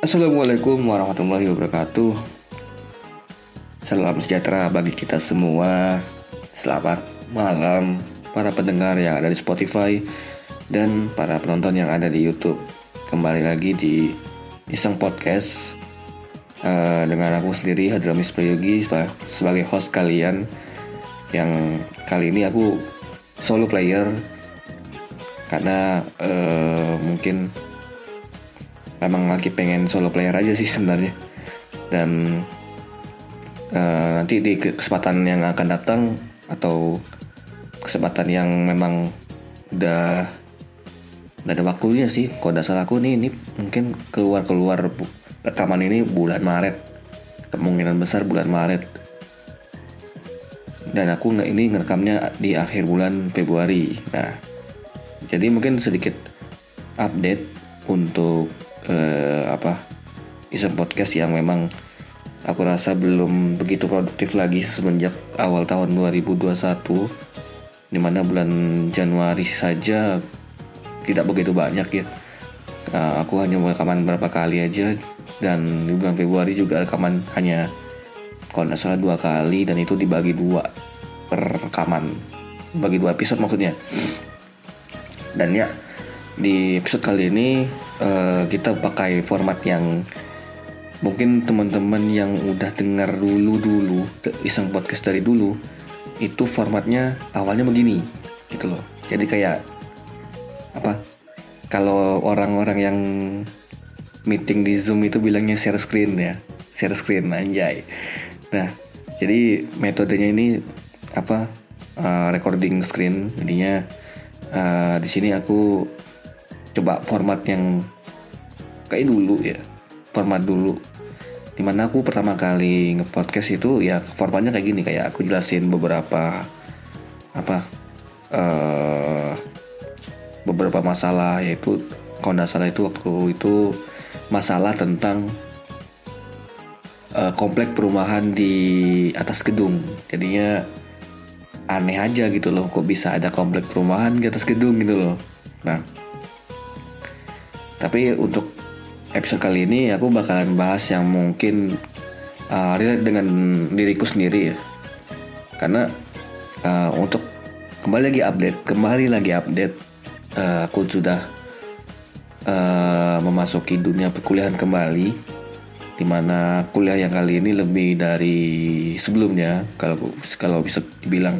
Assalamualaikum warahmatullahi wabarakatuh. Salam sejahtera bagi kita semua. Selamat malam para pendengar yang ada di Spotify dan para penonton yang ada di YouTube. Kembali lagi di Iseng Podcast uh, dengan aku sendiri Hadramis Prayogi sebagai host kalian yang kali ini aku solo player karena uh, mungkin emang lagi pengen solo player aja sih sebenarnya. Dan uh, nanti di kesempatan yang akan datang atau kesempatan yang memang udah udah ada waktunya sih. Kalau salah aku nih ini mungkin keluar keluar rekaman ini bulan Maret. Kemungkinan besar bulan Maret. Dan aku nggak ini ngerekamnya di akhir bulan Februari. Nah jadi mungkin sedikit update untuk uh, apa iseng podcast yang memang aku rasa belum begitu produktif lagi semenjak awal tahun 2021 di mana bulan Januari saja tidak begitu banyak ya. Uh, aku hanya rekaman berapa kali aja dan di bulan Februari juga rekaman hanya kalau tidak salah dua kali dan itu dibagi dua per rekaman. Bagi dua episode maksudnya. Dan ya di episode kali ini uh, kita pakai format yang mungkin teman-teman yang udah dengar dulu dulu iseng podcast dari dulu itu formatnya awalnya begini gitu loh. Jadi kayak apa kalau orang-orang yang meeting di zoom itu bilangnya share screen ya share screen anjay. Nah jadi metodenya ini apa uh, recording screen. Jadinya uh, di sini aku coba format yang kayak dulu ya. Format dulu. Di mana aku pertama kali ngepodcast itu ya formatnya kayak gini. Kayak aku jelasin beberapa apa uh, beberapa masalah yaitu kalau nggak salah itu waktu itu masalah tentang uh, komplek perumahan di atas gedung. Jadinya aneh aja gitu loh kok bisa ada komplek perumahan di atas gedung gitu loh. Nah tapi untuk episode kali ini aku bakalan bahas yang mungkin uh, relate dengan diriku sendiri ya. Karena uh, untuk kembali lagi update, kembali lagi update, uh, aku sudah uh, memasuki dunia perkuliahan kembali. Di mana kuliah yang kali ini lebih dari sebelumnya kalau kalau bisa dibilang.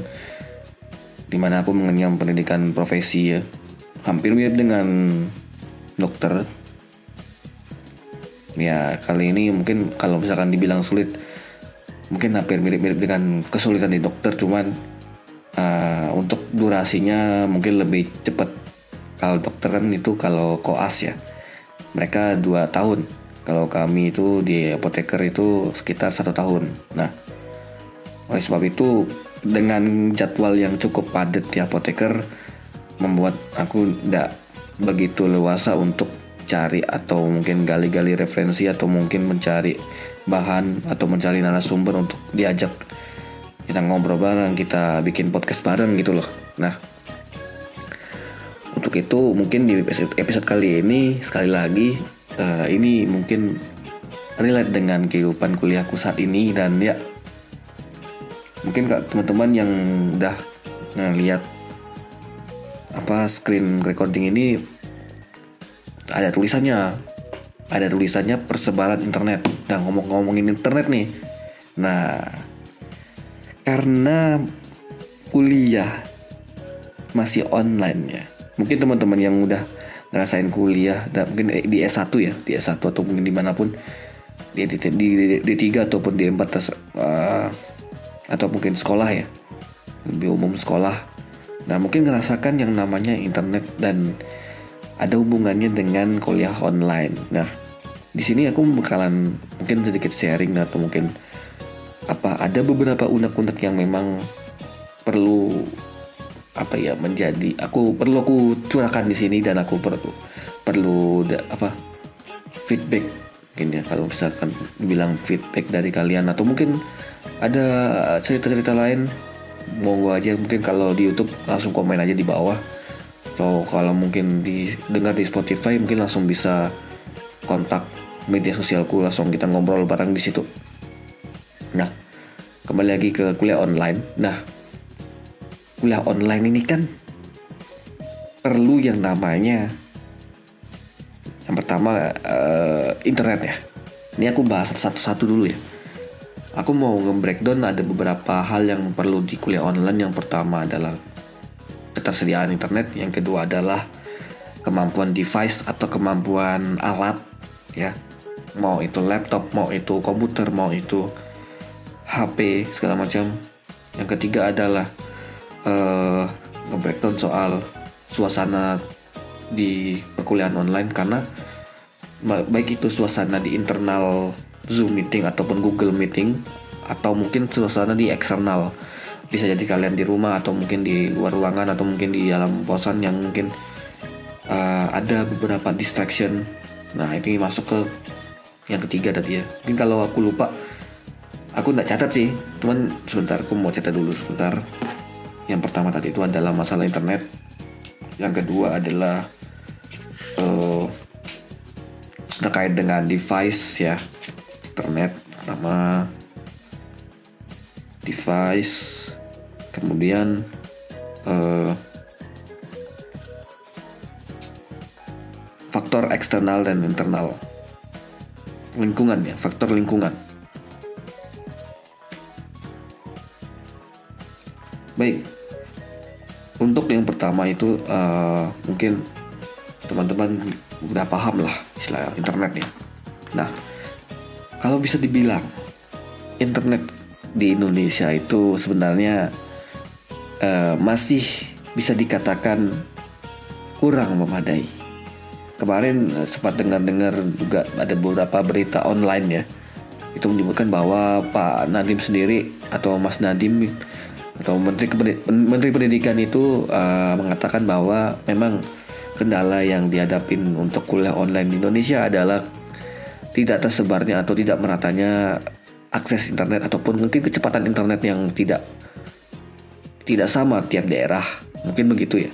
Di mana aku mengenyam pendidikan profesi ya. Hampir mirip dengan dokter. Ya kali ini mungkin kalau misalkan dibilang sulit mungkin hampir mirip-mirip dengan kesulitan di dokter cuman uh, untuk durasinya mungkin lebih cepat. Kalau dokter kan itu kalau koas ya mereka dua tahun. Kalau kami itu di apoteker itu sekitar satu tahun. Nah oleh sebab itu dengan jadwal yang cukup padat di apoteker membuat aku tidak begitu leluasa untuk cari atau mungkin gali-gali referensi atau mungkin mencari bahan atau mencari narasumber untuk diajak kita ngobrol bareng, kita bikin podcast bareng gitu loh. Nah, untuk itu mungkin di episode, kali ini sekali lagi uh, ini mungkin relate dengan kehidupan kuliahku saat ini dan ya mungkin kak teman-teman yang udah ngeliat apa screen recording ini ada tulisannya. Ada tulisannya persebaran internet. Dan ngomong-ngomongin internet nih. Nah karena kuliah masih online ya mungkin teman-teman yang udah ngerasain kuliah dan mungkin di S1 ya di S1 atau mungkin di mana pun di di, di, di D3 ataupun di 4 uh, atau mungkin sekolah ya lebih umum sekolah nah mungkin ngerasakan yang namanya internet dan ada hubungannya dengan kuliah online. Nah, di sini aku bakalan mungkin sedikit sharing atau mungkin apa ada beberapa unek-unek yang memang perlu apa ya menjadi aku perlu aku curahkan di sini dan aku perlu perlu apa feedback mungkin ya kalau misalkan bilang feedback dari kalian atau mungkin ada cerita-cerita lain monggo aja mungkin kalau di YouTube langsung komen aja di bawah. Atau kalau mungkin didengar di Spotify mungkin langsung bisa kontak media sosialku langsung kita ngobrol bareng di situ. Nah kembali lagi ke kuliah online. Nah kuliah online ini kan perlu yang namanya yang pertama uh, internet ya. Ini aku bahas satu-satu dulu ya aku mau nge-breakdown ada beberapa hal yang perlu di kuliah online. Yang pertama adalah ketersediaan internet. Yang kedua adalah kemampuan device atau kemampuan alat ya. Mau itu laptop mau itu komputer mau itu HP segala macam. Yang ketiga adalah uh, nge-breakdown soal suasana di perkuliahan online. Karena baik itu suasana di internal Zoom meeting ataupun Google meeting atau mungkin suasana di eksternal. Bisa jadi kalian di rumah atau mungkin di luar ruangan atau mungkin di dalam kosan yang mungkin uh, ada beberapa distraction. Nah ini masuk ke yang ketiga tadi ya. Mungkin kalau aku lupa aku nggak catat sih. Cuman sebentar aku mau catat dulu sebentar. Yang pertama tadi itu adalah masalah internet. Yang kedua adalah uh, terkait dengan device ya internet pertama device kemudian uh, faktor eksternal dan internal. Lingkungan ya faktor lingkungan. Baik. Untuk yang pertama itu uh, mungkin teman-teman udah paham lah istilah internet ya. Nah kalau bisa dibilang internet di Indonesia itu sebenarnya uh, masih bisa dikatakan kurang memadai. Kemarin eh, sempat dengar-dengar juga ada beberapa berita online ya. Itu menyebutkan bahwa Pak Nadim sendiri atau Mas Nadim atau Menteri Menteri Pendidikan itu uh, mengatakan bahwa memang kendala yang dihadapin untuk kuliah online di Indonesia adalah tidak tersebarnya atau tidak meratanya akses internet ataupun mungkin kecepatan internet yang tidak tidak sama tiap daerah mungkin begitu ya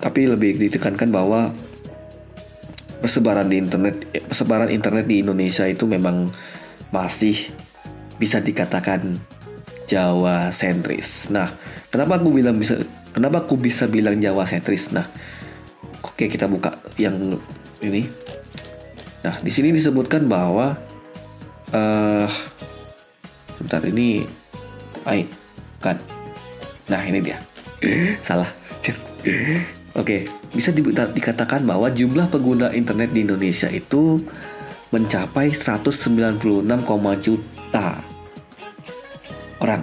tapi lebih ditekankan bahwa persebaran di internet persebaran internet di Indonesia itu memang masih bisa dikatakan Jawa sentris. Nah, kenapa aku bilang bisa kenapa aku bisa bilang Jawa sentris? Nah, oke kita buka yang ini. Nah, di sini disebutkan bahwa uh, sebentar ini ai kan. Nah, ini dia. Salah. Oke, bisa di, dikatakan bahwa jumlah pengguna internet di Indonesia itu mencapai 196, juta orang.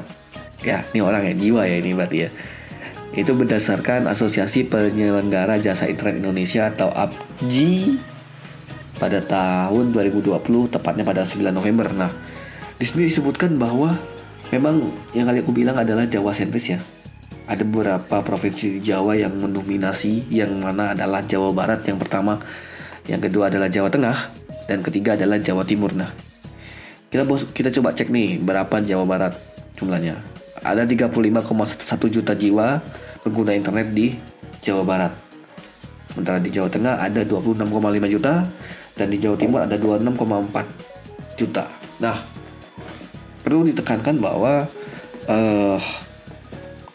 Ya, ini orang ya, jiwa ya ini berarti ya. Itu berdasarkan Asosiasi Penyelenggara Jasa Internet Indonesia atau APJI pada tahun 2020 tepatnya pada 9 November. Nah, di sini disebutkan bahwa memang yang kali aku bilang adalah Jawa sentris ya. Ada beberapa provinsi di Jawa yang mendominasi yang mana adalah Jawa Barat yang pertama yang kedua adalah Jawa Tengah dan ketiga adalah Jawa Timur. Nah kita kita coba cek nih berapa Jawa Barat jumlahnya. Ada 35,1 juta jiwa pengguna internet di Jawa Barat. Sementara di Jawa Tengah ada 26,5 juta dan di Jawa Timur ada 26,4 juta nah perlu ditekankan bahwa uh,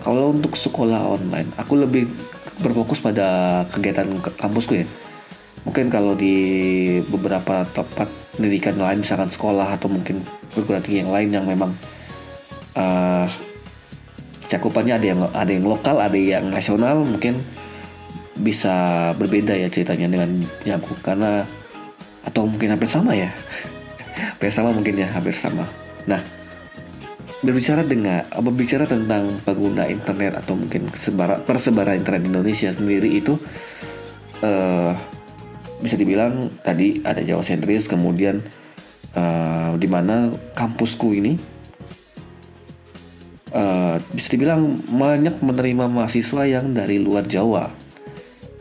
kalau untuk sekolah online, aku lebih berfokus pada kegiatan kampusku ya. Mungkin kalau di beberapa tempat pendidikan lain, misalkan sekolah atau mungkin perguruan tinggi yang lain yang memang uh, cakupannya ada yang ada yang lokal, ada yang nasional, mungkin bisa berbeda ya ceritanya dengan yang aku karena atau mungkin hampir sama ya, hampir sama mungkin ya hampir sama. Nah, berbicara dengan berbicara tentang pengguna internet atau mungkin persebaran, persebaran internet Indonesia sendiri itu uh, bisa dibilang tadi ada Jawa sentris kemudian uh, di mana kampusku ini uh, bisa dibilang banyak menerima mahasiswa yang dari luar Jawa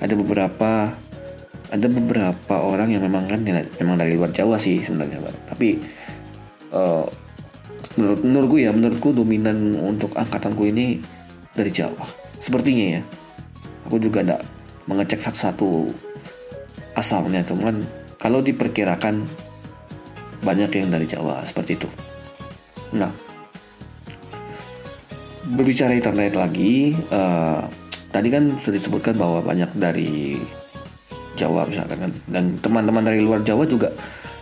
ada beberapa ada beberapa orang yang memang kan memang dari luar Jawa sih sebenarnya tapi uh, menurut menurutku ya menurutku dominan untuk angkatanku ini dari Jawa. Sepertinya ya aku juga tidak mengecek satu-satu asalnya cuman kalau diperkirakan banyak yang dari Jawa seperti itu. Nah, berbicara internet lagi, uh, tadi kan sudah disebutkan bahwa banyak dari Jawa misalkan. Kan, dan teman-teman dari luar Jawa juga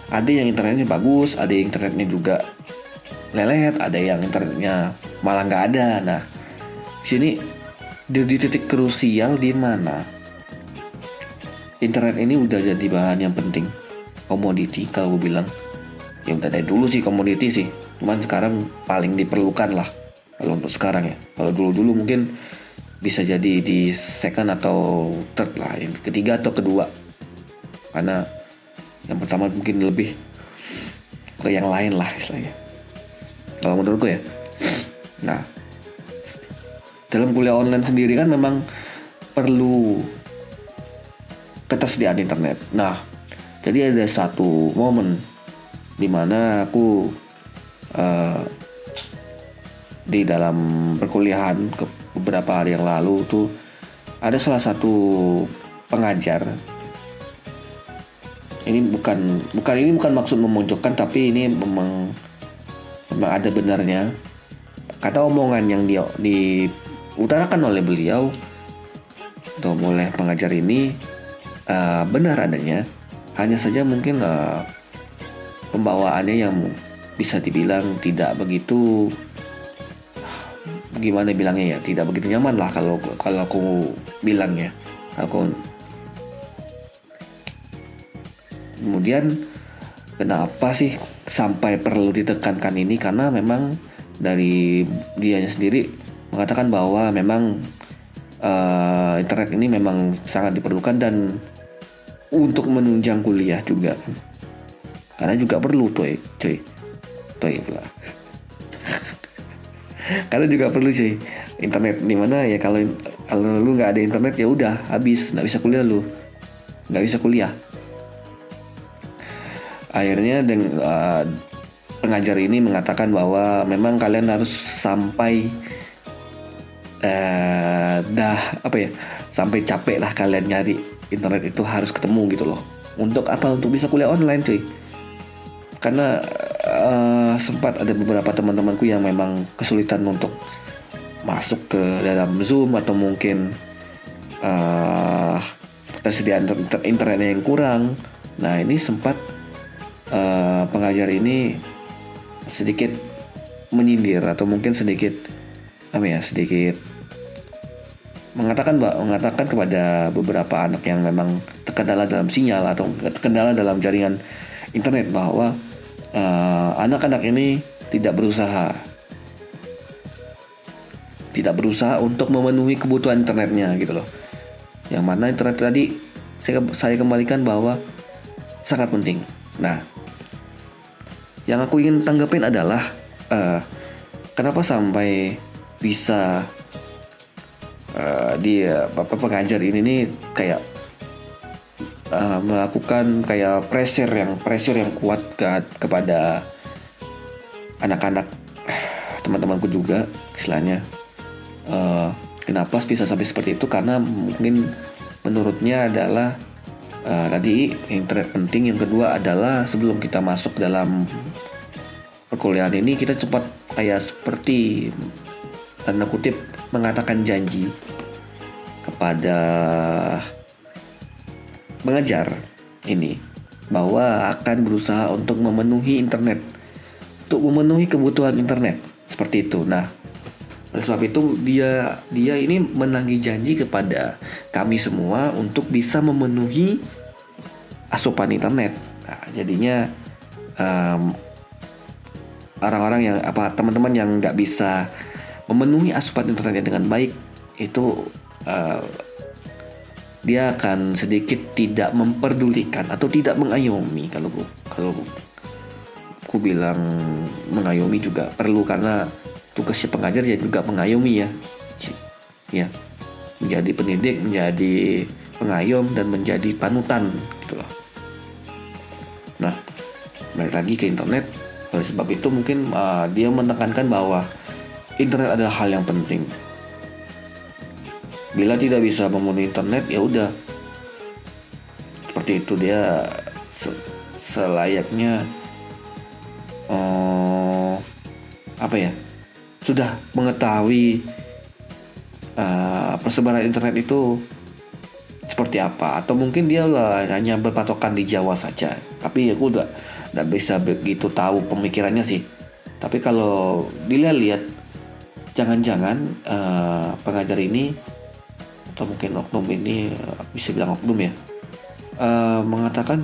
ada yang internetnya bagus, ada yang internetnya juga lelet, ada yang internetnya malah nggak ada. Nah, sini di, di titik krusial di mana internet ini udah jadi bahan yang penting. Komoditi kalau gue bilang. Ya udah dari dulu sih komoditi sih. Cuman sekarang paling diperlukan lah. Kalau untuk sekarang ya. Kalau dulu dulu mungkin bisa jadi di second atau third lah yang ketiga atau kedua. Karena yang pertama mungkin lebih ke yang lain lah istilahnya. Kalau menurut gue ya. Nah dalam kuliah online sendiri kan memang perlu ketersediaan internet. Nah, jadi ada satu momen di mana aku uh, di dalam perkuliahan beberapa hari yang lalu tuh ada salah satu pengajar. Ini bukan bukan ini bukan maksud memojokkan tapi ini memang memang ada benarnya. Kata omongan yang dia diutarakan oleh beliau atau oleh pengajar ini uh, benar adanya. Hanya saja mungkin uh, pembawaannya yang bisa dibilang tidak begitu gimana bilangnya ya tidak begitu nyaman lah kalau kalau aku bilangnya aku kemudian kenapa sih sampai perlu ditekankan ini? Karena memang dari dianya sendiri mengatakan bahwa memang uh, internet ini memang sangat diperlukan dan untuk menunjang kuliah juga. Karena juga perlu tuh cuy pula karena juga perlu cuy internet di mana ya kalau kalau lu nggak ada internet ya udah habis. Nggak bisa kuliah lu. Nggak bisa kuliah. Akhirnya dengan uh, pengajar ini mengatakan bahwa memang kalian harus sampai uh, dah apa ya sampai capek lah kalian nyari internet itu harus ketemu gitu loh. Untuk apa? Untuk bisa kuliah online cuy karena uh, sempat ada beberapa teman-temanku yang memang kesulitan untuk masuk ke dalam zoom atau mungkin uh, tersediaan inter internetnya yang kurang. Nah ini sempat uh, pengajar ini sedikit menyindir atau mungkin sedikit apa ya sedikit mengatakan mengatakan kepada beberapa anak yang memang terkendala dalam sinyal atau terkendala dalam jaringan internet bahwa uh, anak-anak ini tidak berusaha tidak berusaha untuk memenuhi kebutuhan internetnya gitu loh. Yang mana internet tadi saya saya kembalikan bahwa sangat penting. Nah, yang aku ingin tanggapin adalah uh, kenapa sampai bisa uh, dia bapak pengajar ini nih kayak uh, melakukan kayak pressure yang pressure yang kuat ke kepada anak-anak teman-temanku juga istilahnya. Uh, kenapa bisa sampai seperti itu? Karena mungkin menurutnya adalah uh, tadi internet penting yang kedua adalah sebelum kita masuk dalam perkuliahan ini kita cepat kayak seperti tanda kutip mengatakan janji kepada mengajar ini bahwa akan berusaha untuk memenuhi internet untuk memenuhi kebutuhan internet seperti itu. Nah, oleh sebab itu dia dia ini menangi janji kepada kami semua untuk bisa memenuhi asupan internet. Nah, jadinya orang orang-orang yang apa teman-teman yang nggak bisa memenuhi asupan internetnya dengan baik itu uh, dia akan sedikit tidak memperdulikan atau tidak mengayomi kalau kalau ku bilang mengayomi juga perlu karena tugasnya pengajar ya juga mengayomi ya. Ya. Menjadi pendidik menjadi pengayom dan menjadi panutan gitu loh. Nah balik lagi ke internet. Oleh sebab itu mungkin uh, dia menekankan bahwa internet adalah hal yang penting. Bila tidak bisa memenuhi internet, ya udah. Seperti itu dia se- selayaknya uh, apa ya sudah mengetahui uh, persebaran internet itu seperti apa. Atau mungkin dia lah hanya berpatokan di Jawa saja. Tapi aku udah nggak bisa begitu tahu pemikirannya sih. Tapi kalau dilihat-lihat jangan-jangan uh, pengajar ini atau mungkin oknum ini uh, bisa bilang oknum ya uh, mengatakan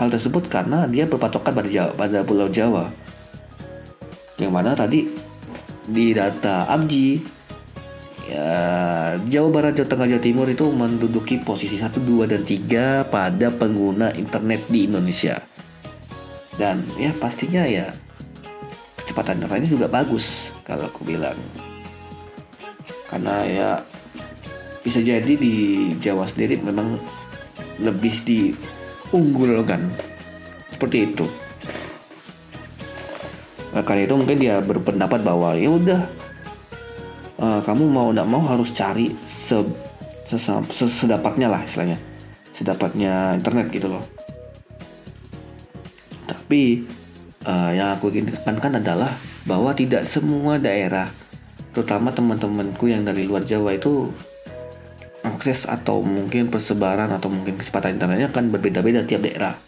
hal tersebut karena dia berpatokan pada Jawa, pada Pulau Jawa yang mana tadi di data Abji ya, Jawa Barat, Jawa Tengah, Jawa Timur itu menduduki posisi 1, 2, dan 3 pada pengguna internet di Indonesia. Dan ya pastinya ya kecepatan internetnya juga bagus kalau aku bilang. Karena ya bisa jadi di Jawa sendiri memang lebih diunggulkan seperti itu. Nah, karena itu mungkin dia berpendapat bahwa ya udah uh, kamu mau tidak mau harus cari se, se, sedapatnya lah istilahnya. Sedapatnya internet gitu loh. Tapi uh, yang aku ingin tekankan adalah bahwa tidak semua daerah terutama teman-temanku yang dari luar Jawa itu akses atau mungkin persebaran atau mungkin kecepatan internetnya akan berbeda-beda tiap daerah.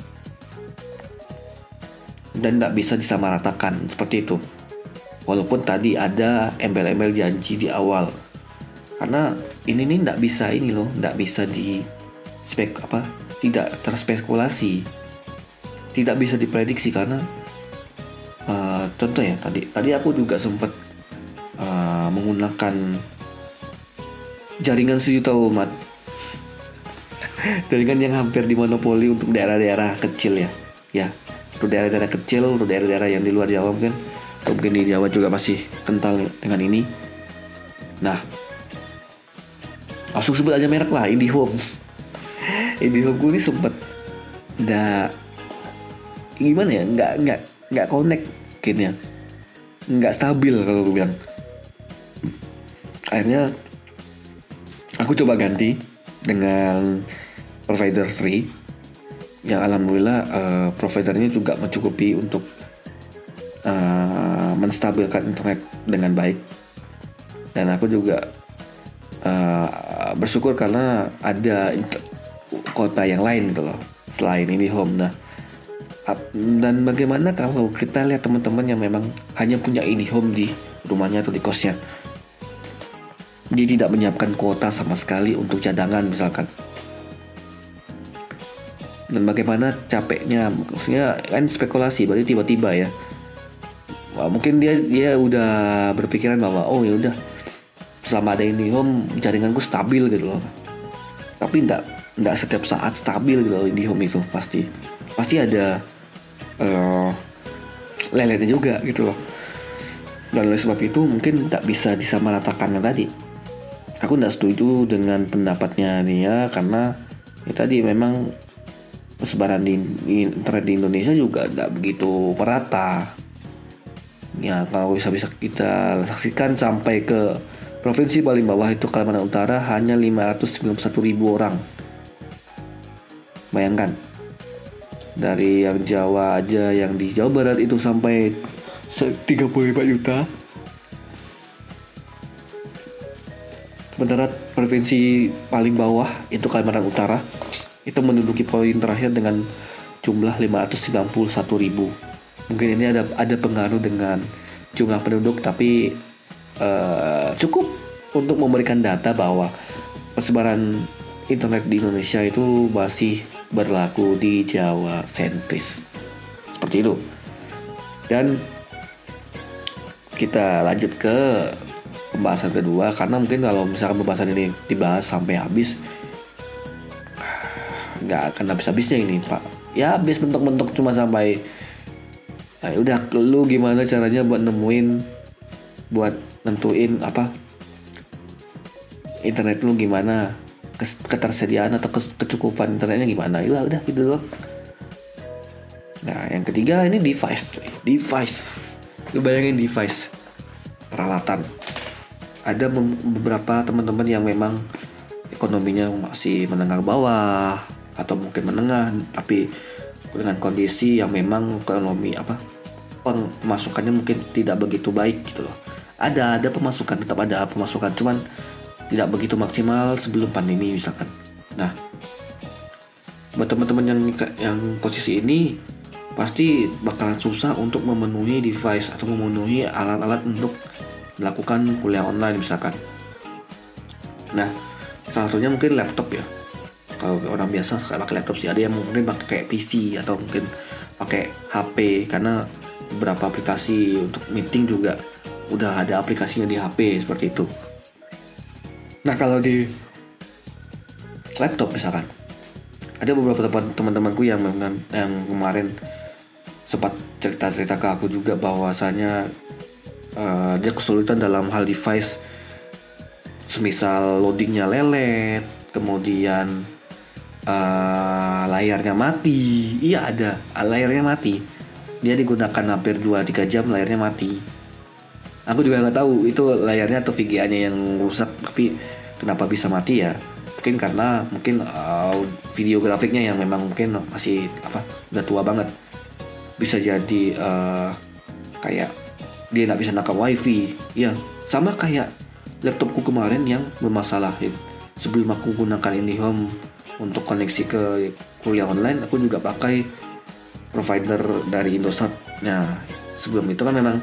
Dan tidak bisa disamaratakan seperti itu. Walaupun tadi ada embel-embel janji di awal. Karena ini nih tidak bisa ini loh tidak bisa di spek apa tidak terspekulasi. Tidak bisa diprediksi karena uh, contoh ya tadi tadi aku juga sempat uh, menggunakan jaringan sejuta umat jaringan yang hampir dimonopoli untuk daerah-daerah kecil ya. Ya untuk daerah-daerah kecil untuk daerah-daerah yang di luar Jawa mungkin. Mungkin di Jawa juga masih kental dengan ini. Nah langsung sebut aja merek lah IndiHome. IndiHome gue ini sempet nggak gimana ya? Nggak nggak nggak connect kayaknya nggak stabil kalau gue bilang. Akhirnya aku coba ganti dengan provider free yang alhamdulillah uh, providernya juga mencukupi untuk uh, menstabilkan internet dengan baik. Dan aku juga uh, bersyukur karena ada kota yang lain gitu loh selain ini home. Nah dan bagaimana kalau kita lihat teman-teman yang memang hanya punya ini home di rumahnya atau di kosnya dia tidak menyiapkan kuota sama sekali untuk cadangan misalkan. Dan bagaimana capeknya? Maksudnya kan spekulasi berarti tiba-tiba ya. Wah, mungkin dia dia udah berpikiran bahwa oh ya udah selama ada ini home jaringanku stabil gitu loh. Tapi enggak enggak setiap saat stabil gitu loh home itu pasti. Pasti ada uh, leletnya juga gitu loh. Dan oleh sebab itu mungkin tidak bisa disamaratakan yang tadi aku tidak setuju dengan pendapatnya dia karena ya tadi memang persebaran di, internet di Indonesia juga tidak begitu merata. Ya kalau bisa-bisa kita saksikan sampai ke provinsi paling bawah itu Kalimantan Utara hanya 591 ribu orang. Bayangkan dari yang Jawa aja yang di Jawa Barat itu sampai 35 juta sementara provinsi paling bawah itu Kalimantan Utara itu menduduki poin terakhir dengan jumlah 591 ribu. Mungkin ini ada ada pengaruh dengan jumlah penduduk tapi uh, cukup untuk memberikan data bahwa persebaran internet di Indonesia itu masih berlaku di Jawa sentris. Seperti itu. Dan kita lanjut ke pembahasan kedua karena mungkin kalau misalkan pembahasan ini dibahas sampai habis nggak akan habis-habisnya ini pak. Ya habis bentuk-bentuk cuma sampai nah, udah lu gimana caranya buat nemuin buat nentuin apa internet lu gimana ketersediaan atau kecukupan internetnya gimana? Ya udah gitu doang. Nah yang ketiga ini device device. Lu bayangin device peralatan ada beberapa teman-teman yang memang ekonominya masih menengah bawah atau mungkin menengah tapi dengan kondisi yang memang ekonomi apa pemasukannya mungkin tidak begitu baik gitu loh. Ada ada pemasukan tetap ada pemasukan cuman tidak begitu maksimal sebelum pandemi misalkan. Nah buat teman-teman yang yang posisi ini pasti bakalan susah untuk memenuhi device atau memenuhi alat-alat untuk melakukan kuliah online misalkan. Nah salah satunya mungkin laptop ya. Kalau orang biasa pakai laptop sih. Ada yang mungkin pakai PC atau mungkin pakai HP karena beberapa aplikasi untuk meeting juga udah ada aplikasinya di HP seperti itu. Nah kalau di laptop misalkan ada beberapa teman-temanku yang yang kemarin sempat cerita-cerita ke aku juga bahwasanya uh, dia kesulitan dalam hal device. Semisal loadingnya lelet kemudian uh, layarnya mati. Iya ada. Layarnya mati. Dia digunakan hampir 2-3 jam layarnya mati. Aku juga nggak tahu itu layarnya atau VGA nya yang rusak tapi kenapa bisa mati ya? Mungkin karena mungkin uh, video grafiknya yang memang mungkin masih apa udah tua banget. Bisa jadi uh, kayak dia nggak bisa nangkap wifi. Ya sama kayak laptopku kemarin yang bermasalah sebelum aku gunakan IndiHome untuk koneksi ke kuliah online aku juga pakai provider dari Indosat. Nah sebelum itu kan memang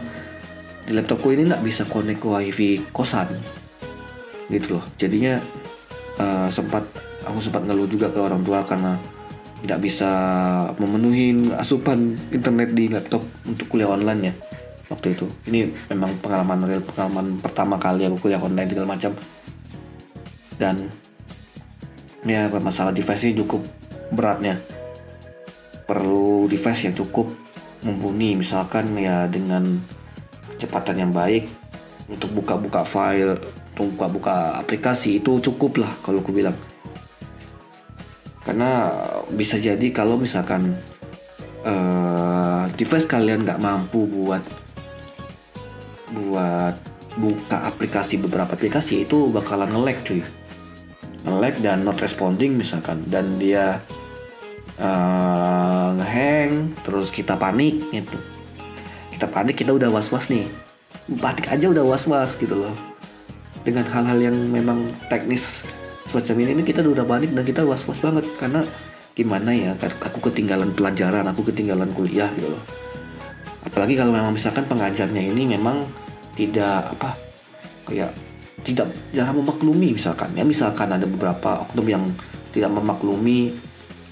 di laptopku ini nggak bisa connect ke wifi kosan gitu loh. Jadinya uh, sempat aku sempat ngeluh juga ke orang tua karena tidak bisa memenuhi asupan internet di laptop untuk kuliah online ya waktu itu. Ini memang pengalaman real pengalaman pertama kali aku kuliah online segala macam. Dan ya masalah device ini cukup beratnya. Perlu device yang cukup mumpuni misalkan ya dengan kecepatan yang baik untuk buka-buka file untuk buka-buka aplikasi itu cukup lah kalau aku bilang. Karena bisa jadi kalau misalkan uh, device kalian nggak mampu buat buat buka aplikasi beberapa aplikasi itu bakalan nge-lag cuy. Nge-lag dan not responding misalkan. Dan dia uh, ngehang terus kita panik gitu. Kita panik kita udah was-was nih. Panik aja udah was-was gitu loh. Dengan hal-hal yang memang teknis semacam ini, ini kita udah panik dan kita was-was banget. Karena gimana ya aku ketinggalan pelajaran aku ketinggalan kuliah gitu loh apalagi kalau memang misalkan pengajarnya ini memang tidak apa kayak tidak jarang memaklumi misalkan ya. Misalkan ada beberapa oknum yang tidak memaklumi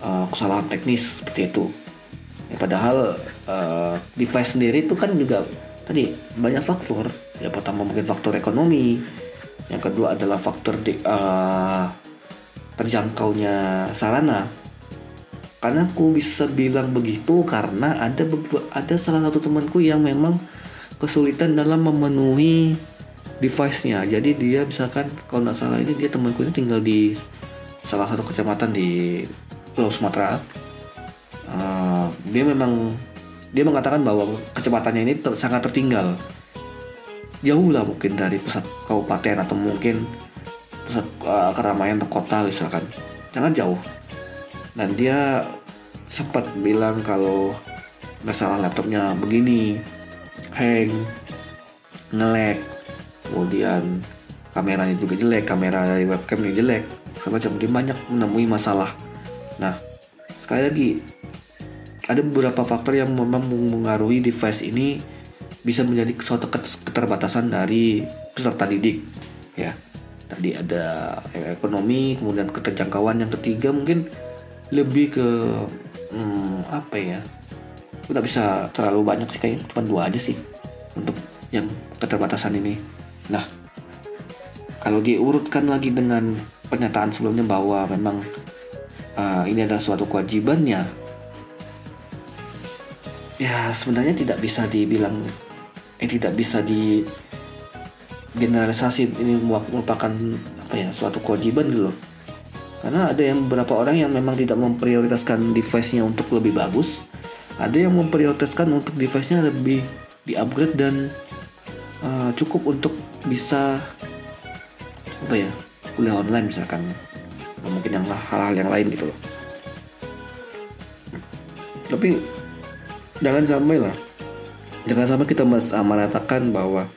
uh, kesalahan teknis seperti itu. Ya, padahal uh, device sendiri itu kan juga tadi banyak faktor. Ya pertama mungkin faktor ekonomi yang kedua adalah faktor di, uh, terjangkaunya sarana karena aku bisa bilang begitu karena ada ada salah satu temanku yang memang kesulitan dalam memenuhi device-nya. Jadi dia misalkan kalau nggak salah ini dia temanku ini tinggal di salah satu kecamatan di Pulau Sumatera. Uh, dia memang dia mengatakan bahwa kecepatannya ini ter, sangat tertinggal. Jauh lah mungkin dari pusat kabupaten atau mungkin pusat uh, keramaian kota misalkan. Sangat jauh dan dia sempat bilang kalau masalah laptopnya begini hang ngelek kemudian kameranya juga jelek kamera dari webcamnya jelek semacam dia banyak menemui masalah. Nah sekali lagi ada beberapa faktor yang memang mengaruhi device ini bisa menjadi suatu keterbatasan dari peserta didik ya. Tadi ada ekonomi kemudian keterjangkauan yang ketiga mungkin lebih ke hmm, apa ya? Udah bisa terlalu banyak sih kayaknya cuma dua aja sih untuk yang keterbatasan ini. Nah kalau diurutkan lagi dengan pernyataan sebelumnya bahwa memang uh, ini adalah suatu kewajibannya ya sebenarnya tidak bisa dibilang eh tidak bisa di generalisasi ini merupakan apa ya suatu kewajiban gitu loh karena ada yang beberapa orang yang memang tidak memprioritaskan device-nya untuk lebih bagus. Ada yang memprioritaskan untuk device-nya lebih di upgrade dan uh, cukup untuk bisa apa ya kuliah online misalkan. Mungkin yang hal-hal yang lain gitu loh. Tapi jangan sampai lah. Jangan sampai kita menatakan bahwa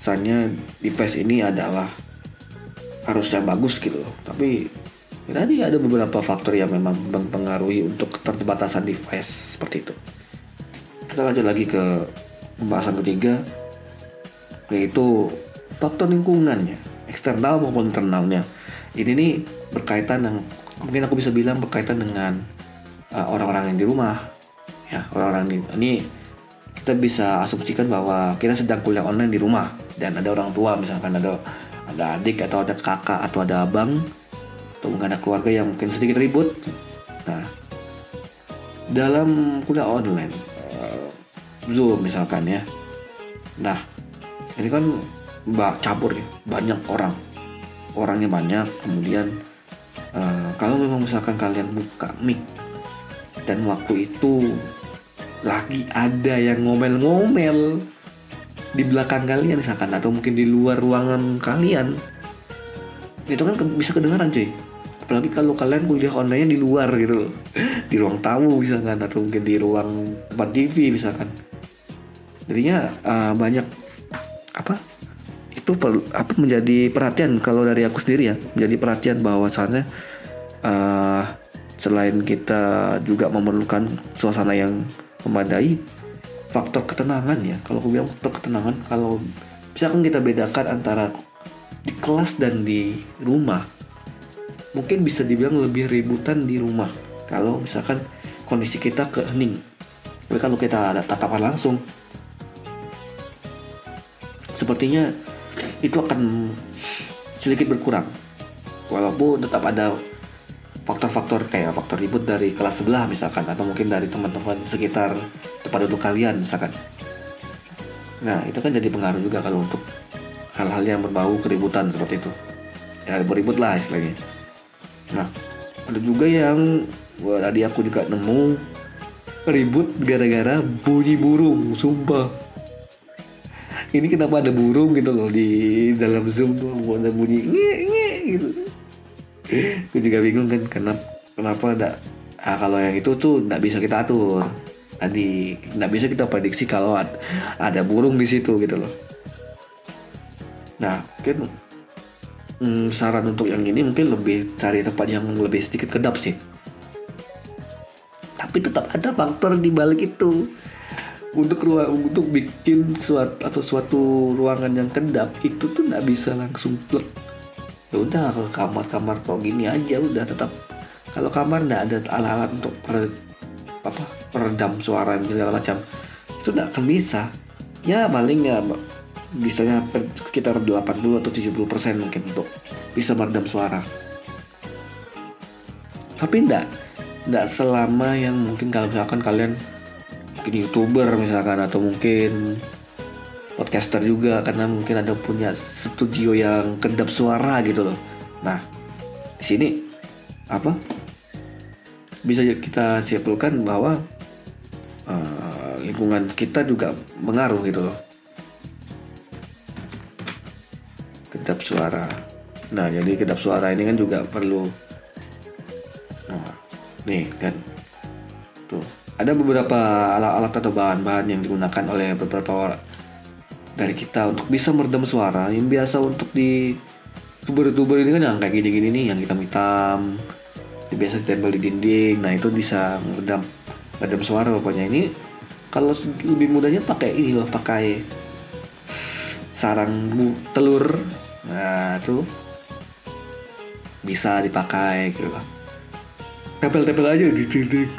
misalnya device ini adalah harusnya bagus gitu loh. Tapi tadi ada beberapa faktor yang memang mempengaruhi untuk keterbatasan device seperti itu. Kita lanjut lagi ke pembahasan ketiga yaitu faktor lingkungannya eksternal maupun internalnya. Ini nih berkaitan yang mungkin aku bisa bilang berkaitan dengan uh, orang-orang yang di rumah ya orang-orang ini kita bisa asumsikan bahwa kita sedang kuliah online di rumah dan ada orang tua misalkan ada ada adik atau ada kakak atau ada abang mungkin ada keluarga yang mungkin sedikit ribut. Nah dalam kuliah online uh, zoom misalkan ya. Nah ini kan mbak campur ya banyak orang. Orangnya banyak kemudian uh, kalau memang misalkan kalian buka mic dan waktu itu lagi ada yang ngomel-ngomel di belakang kalian misalkan atau mungkin di luar ruangan kalian itu kan bisa kedengaran cuy apalagi kalau kalian kuliah online di luar gitu loh. Di ruang tamu misalkan atau mungkin di ruang tempat TV misalkan. Jadinya uh, banyak apa itu perlu apa menjadi perhatian. Kalau dari aku sendiri ya menjadi perhatian bahwasannya uh, selain kita juga memerlukan suasana yang memadai faktor ketenangan ya. Kalau aku bilang faktor ketenangan kalau misalkan kita bedakan antara di kelas dan di rumah mungkin bisa dibilang lebih ributan di rumah. Kalau misalkan kondisi kita kehening. Tapi kalau kita ada tatapan langsung sepertinya itu akan sedikit berkurang. Walaupun tetap ada faktor-faktor kayak faktor ribut dari kelas sebelah misalkan atau mungkin dari teman-teman sekitar tempat duduk kalian misalkan. Nah itu kan jadi pengaruh juga kalau untuk hal-hal yang berbau keributan seperti itu. Ya beribut lah istilahnya nah ada juga yang wah, tadi aku juga nemu ribut gara-gara bunyi burung sumpah. Ini kenapa ada burung gitu loh di dalam zoom tuh ada bunyi nge nge gitu. Gue juga bingung kan kenapa kenapa ada ah, kalau yang itu tuh nggak bisa kita atur. Tadi nggak bisa kita prediksi kalau ada, ada burung di situ gitu loh. Nah mungkin hmm, saran untuk yang ini mungkin lebih cari tempat yang lebih sedikit kedap sih. Tapi tetap ada faktor di balik itu. Untuk ruang untuk bikin suatu atau suatu ruangan yang kedap itu tuh nggak bisa langsung plek. Ya udah ke kamar-kamar kok gini aja udah tetap. Kalau kamar nggak ada alat-alat untuk per, apa peredam suara segala macam itu nggak akan bisa. Ya paling ya bisanya sekitar 80 atau 70 persen mungkin untuk bisa meredam suara tapi enggak enggak selama yang mungkin kalau misalkan kalian mungkin youtuber misalkan atau mungkin podcaster juga karena mungkin ada punya studio yang kedap suara gitu loh. Nah, di sini apa? Bisa kita simpulkan bahwa uh, lingkungan kita juga mengaruh gitu loh. Kedap suara. Nah, jadi kedap suara ini kan juga perlu Nah, nih kan. Tuh, ada beberapa alat-alat atau bahan-bahan yang digunakan oleh beberapa dari kita untuk bisa meredam suara yang biasa untuk di tuber-tuber ini kan yang kayak gini-gini nih yang hitam-hitam biasa ditempel di dinding nah itu bisa meredam meredam suara pokoknya ini kalau lebih mudahnya pakai ini loh pakai sarang telur nah itu bisa dipakai gitu loh tempel-tempel aja di dinding.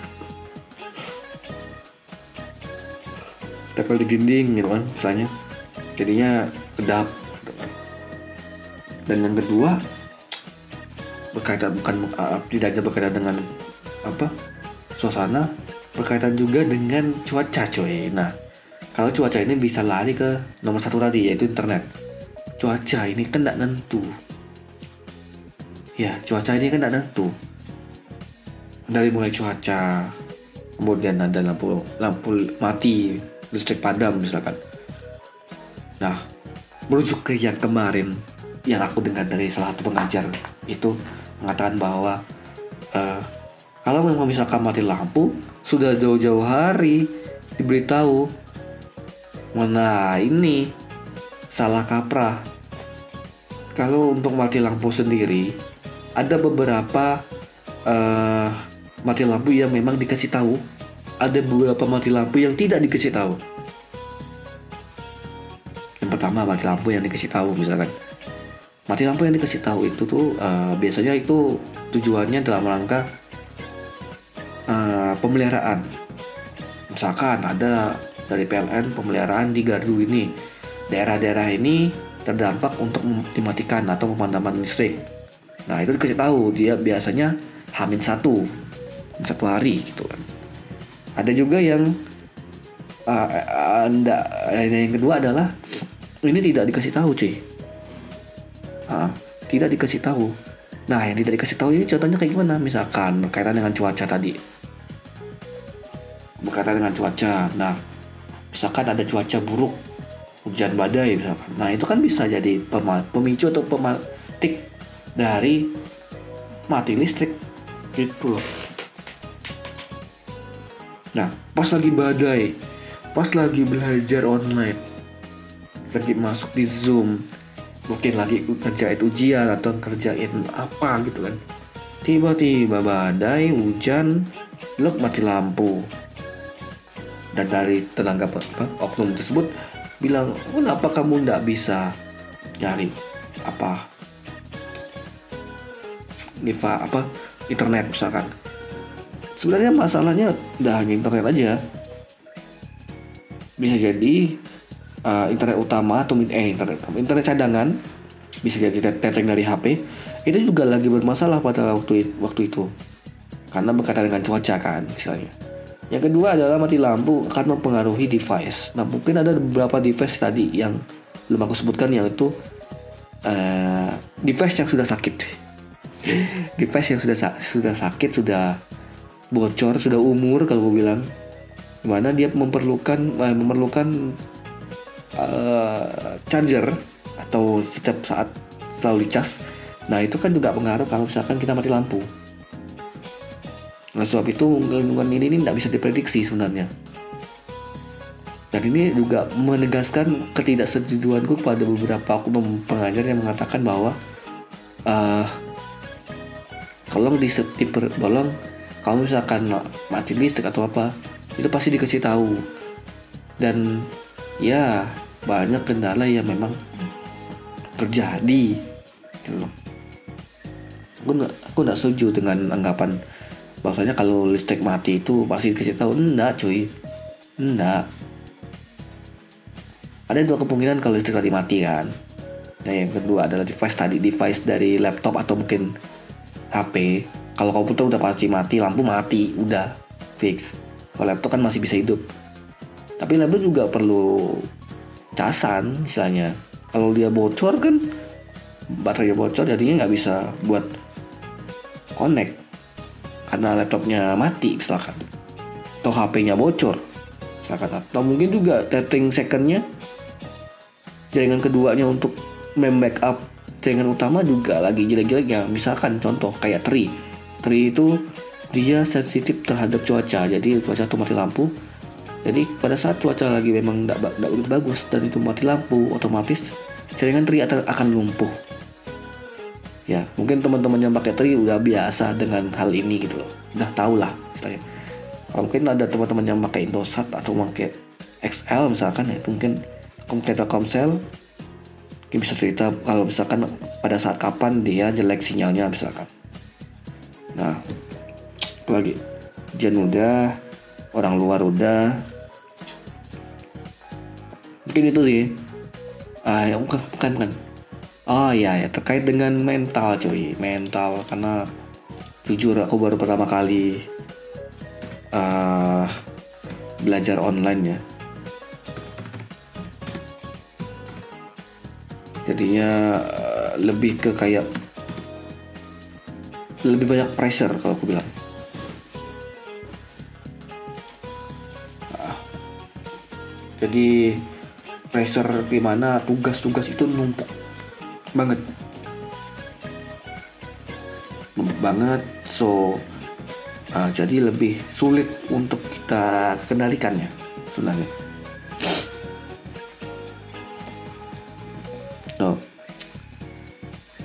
Tempel di dinding gitu kan misalnya. Jadinya kedap dan yang kedua berkaitan bukan uh, tidak hanya berkaitan dengan apa suasana berkaitan juga dengan cuaca coy. Nah kalau cuaca ini bisa lari ke nomor satu tadi yaitu internet cuaca ini kan tidak nentu ya cuaca ini kan tidak nentu dari mulai cuaca kemudian ada lampu lampu mati listrik padam misalkan. Nah, merujuk ke yang kemarin yang aku dengar dari salah satu pengajar itu mengatakan bahwa uh, kalau memang misalkan mati lampu sudah jauh-jauh hari diberitahu mana ini salah kaprah. Kalau untuk mati lampu sendiri ada beberapa uh, mati lampu yang memang dikasih tahu. Ada beberapa mati lampu yang tidak dikasih tahu. Yang pertama mati lampu yang dikasih tahu misalkan. Mati lampu yang dikasih tahu itu tuh uh, biasanya itu tujuannya dalam rangka uh, pemeliharaan. Misalkan ada dari PLN pemeliharaan di gardu ini daerah-daerah ini terdampak untuk dimatikan atau pemadaman listrik. Nah itu dikasih tahu dia biasanya hamin satu satu hari gitu kan. Ada juga yang uh, anda yang kedua adalah ini tidak dikasih tahu cuy. Uh, tidak dikasih tahu. Nah yang tidak dikasih tahu ini contohnya kayak gimana? Misalkan berkaitan dengan cuaca tadi. Berkaitan dengan cuaca. Nah misalkan ada cuaca buruk hujan badai misalkan. Nah itu kan bisa jadi pemicu atau pematik dari mati listrik. Gitu loh. Nah pas lagi badai pas lagi belajar online lagi masuk di zoom mungkin lagi kerjain ujian atau kerjain apa gitu kan. Tiba-tiba badai hujan blok mati lampu. Dan dari tenaga apa, oknum tersebut bilang kenapa kamu tidak bisa nyari apa? Niva apa internet misalkan. Sebenarnya masalahnya udah hanya internet aja. Bisa jadi uh, internet utama atau eh internet internet cadangan bisa jadi teteng dari HP itu juga lagi bermasalah pada waktu waktu itu. Karena berkaitan dengan cuaca kan istilahnya yang kedua adalah mati lampu akan mempengaruhi device. Nah mungkin ada beberapa device tadi yang belum aku sebutkan yang itu uh, device yang sudah sakit. device yang sudah sudah sakit, sudah bocor, sudah umur kalau gue bilang, mana dia memerlukan uh, memerlukan uh, charger atau setiap saat selalu dicas. Nah itu kan juga pengaruh kalau misalkan kita mati lampu. Oleh sebab itu lingkungan ini, tidak bisa diprediksi sebenarnya. Dan ini juga menegaskan ketidaksetujuanku kepada beberapa oknum pengajar yang mengatakan bahwa uh, tolong di, di tolong kalau misalkan mati listrik atau apa itu pasti dikasih tahu dan ya banyak kendala yang memang terjadi gitu aku nggak aku setuju dengan anggapan bahwasanya kalau listrik mati itu pasti dikasih tahu enggak cuy. Enggak. Ada dua kemungkinan kalau listrik tadi mati kan? Nah yang kedua adalah device tadi device dari laptop atau mungkin HP kalau komputer udah pasti mati lampu mati udah fix. Kalau laptop kan masih bisa hidup. Tapi laptop juga perlu casan misalnya. Kalau dia bocor kan baterai bocor jadinya nggak bisa buat connect karena laptopnya mati misalkan atau HP-nya bocor misalkan atau mungkin juga setting secondnya jaringan keduanya untuk membackup jaringan utama juga lagi jelek-jelek ya. Misalkan contoh kayak Tri Tri itu dia sensitif terhadap cuaca jadi cuaca itu mati lampu. Jadi pada saat cuaca lagi memang tidak bagus dan itu mati lampu otomatis jaringan Tri akan lumpuh ya mungkin teman-teman yang pakai tri udah biasa dengan hal ini gitu loh. Udah tau lah istilahnya. Kalau mungkin ada teman-teman yang pakai Indosat atau pakai XL misalkan ya mungkin komputer Telkomsel mungkin bisa cerita kalau misalkan pada saat kapan dia jelek sinyalnya misalkan. Nah lagi? Hujan udah orang luar udah. Mungkin itu sih. Ah yang bukan bukan bukan Oh iya ya terkait dengan mental cuy. Mental karena jujur aku baru pertama kali uh, belajar online ya. Jadinya uh, lebih ke kayak lebih banyak pressure kalau aku bilang. Uh, jadi pressure gimana? Tugas-tugas itu numpuk banget banget so uh, jadi lebih sulit untuk kita kendalikannya sebenarnya no.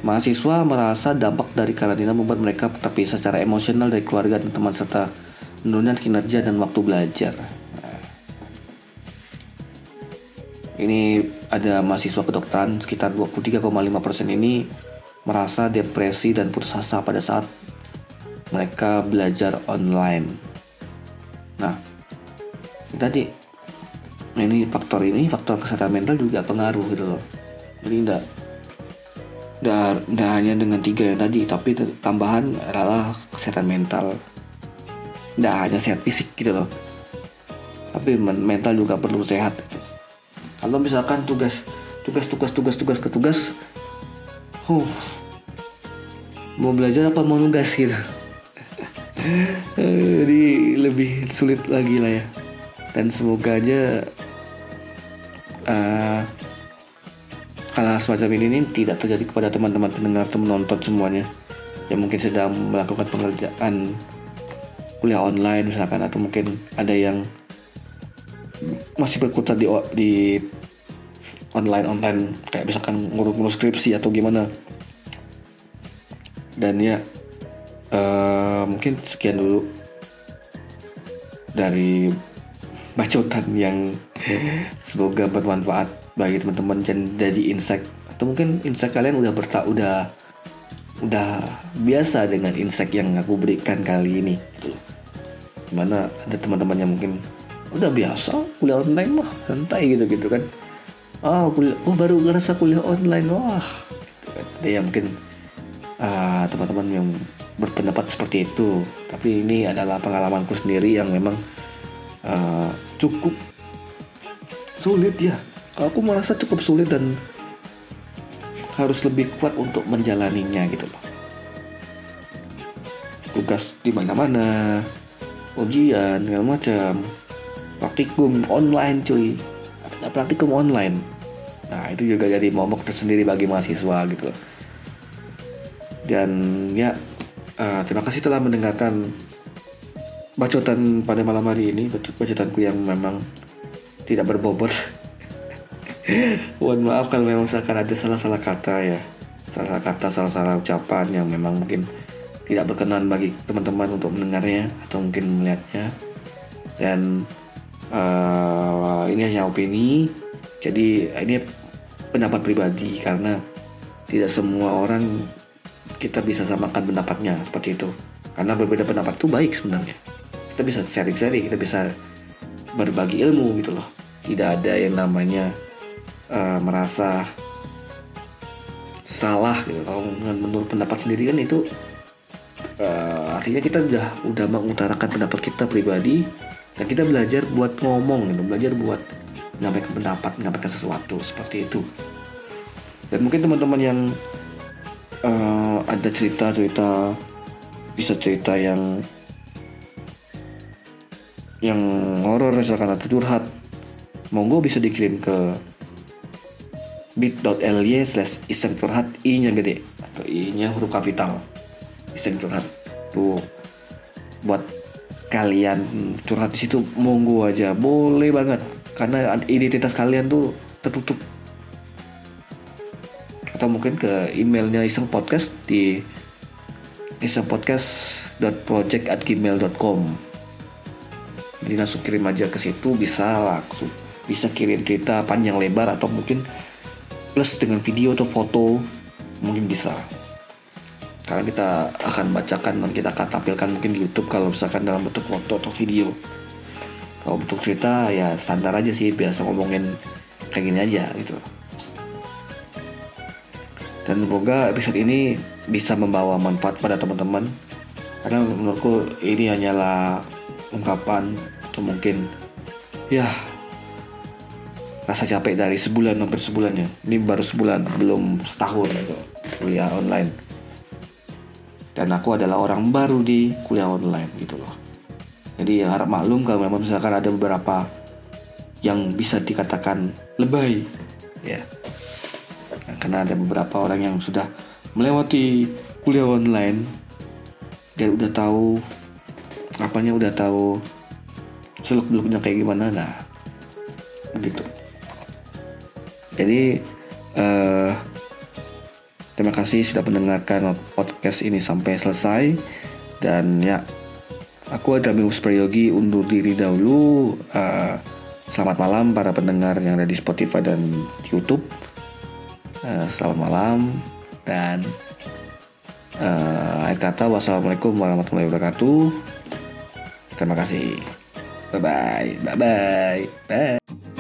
Mahasiswa merasa dampak dari karantina membuat mereka terpisah secara emosional dari keluarga dan teman serta menurunkan kinerja dan waktu belajar. Nah. Ini ada mahasiswa kedokteran sekitar 23,5% ini merasa depresi dan putus asa pada saat mereka belajar online. Nah, tadi ini faktor ini faktor kesehatan mental juga pengaruh gitu loh. Jadi enggak dan hanya dengan tiga yang tadi tapi tambahan adalah kesehatan mental tidak hanya sehat fisik gitu loh tapi mental juga perlu sehat kalau misalkan tugas tugas tugas tugas tugas ke tugas huh, mau belajar apa mau nugas gitu? Jadi lebih sulit lagi lah ya. Dan semoga aja uh, semacam ini, ini tidak terjadi kepada teman-teman pendengar atau menonton semuanya yang mungkin sedang melakukan pengerjaan kuliah online misalkan atau mungkin ada yang masih berkutat di di online online. Kayak misalkan ngurus-ngurus skripsi atau gimana. Dan ya uh, mungkin sekian dulu dari bacotan yang semoga bermanfaat bagi teman-teman dan jadi insect atau mungkin insect kalian udah berta udah udah biasa dengan insect yang aku berikan kali ini. Gitu. Mana ada teman-teman yang mungkin udah biasa kuliah online mah santai gitu gitu kan. Oh kuliah, oh baru ngerasa kuliah online wah. Gitu kan. Ada yang mungkin uh, teman-teman yang berpendapat seperti itu. Tapi ini adalah pengalamanku sendiri yang memang uh, cukup sulit ya aku merasa cukup sulit dan harus lebih kuat untuk menjalaninya gitu loh tugas di mana-mana ujian segala macam praktikum online cuy. Ada praktikum online. Nah itu juga jadi momok tersendiri bagi mahasiswa gitu. Dan ya uh, terima kasih telah mendengarkan bacotan pada malam hari ini bacotanku yang memang tidak berbobot. Mohon maaf kalau memang misalkan ada salah-salah kata ya. Salah kata salah-salah ucapan yang memang mungkin tidak berkenan bagi teman-teman untuk mendengarnya atau mungkin melihatnya. Dan uh, ini hanya opini. Jadi ini pendapat pribadi karena tidak semua orang kita bisa samakan pendapatnya seperti itu. Karena berbeda pendapat itu baik sebenarnya. Kita bisa sharing-sharing kita bisa berbagi ilmu gitu loh. Tidak ada yang namanya uh, merasa salah gitu. Kalau menurut pendapat sendiri kan itu uh, artinya kita udah udah mengutarakan pendapat kita pribadi dan kita belajar buat ngomong gitu. Belajar buat menyampaikan pendapat menyampaikan sesuatu seperti itu. Dan mungkin teman-teman yang uh, ada cerita-cerita bisa cerita yang yang horor misalkan atau curhat monggo bisa dikirim ke bit.ly slash iseng curhat i nya gede atau i nya huruf kapital iseng curhat. Tuh buat kalian curhat di situ monggo aja. Boleh banget. Karena identitas kalian tuh tertutup. Atau mungkin ke emailnya iseng podcast di isengpodcast.project@gmail.com jadi langsung kirim aja ke situ bisa langsung bisa kirim cerita panjang lebar atau mungkin plus dengan video atau foto mungkin bisa karena kita akan bacakan dan kita akan tampilkan mungkin di YouTube kalau misalkan dalam bentuk foto atau video. Kalau bentuk cerita ya standar aja sih biasa ngomongin kayak gini aja gitu. Dan semoga episode ini bisa membawa manfaat pada teman-teman. Karena menurutku ini hanyalah ungkapan atau mungkin ya rasa capek dari sebulan hampir sebulan ya. Ini baru sebulan belum setahun gitu kuliah online dan aku adalah orang baru di kuliah online gitu loh. Jadi ya harap maklum kalau memang misalkan ada beberapa yang bisa dikatakan lebay ya. Karena ada beberapa orang yang sudah melewati kuliah online dan udah tahu apanya udah tahu seluk beluknya kayak gimana nah gitu. Jadi uh, terima kasih sudah mendengarkan podcast ini sampai selesai. Dan ya aku ada Mus Prayogi undur diri dahulu. Uh, selamat malam para pendengar yang ada di Spotify dan YouTube. Uh, selamat malam dan uh, akhir kata wassalamualaikum warahmatullahi wabarakatuh. Terima kasih. Bye bye bye bye bye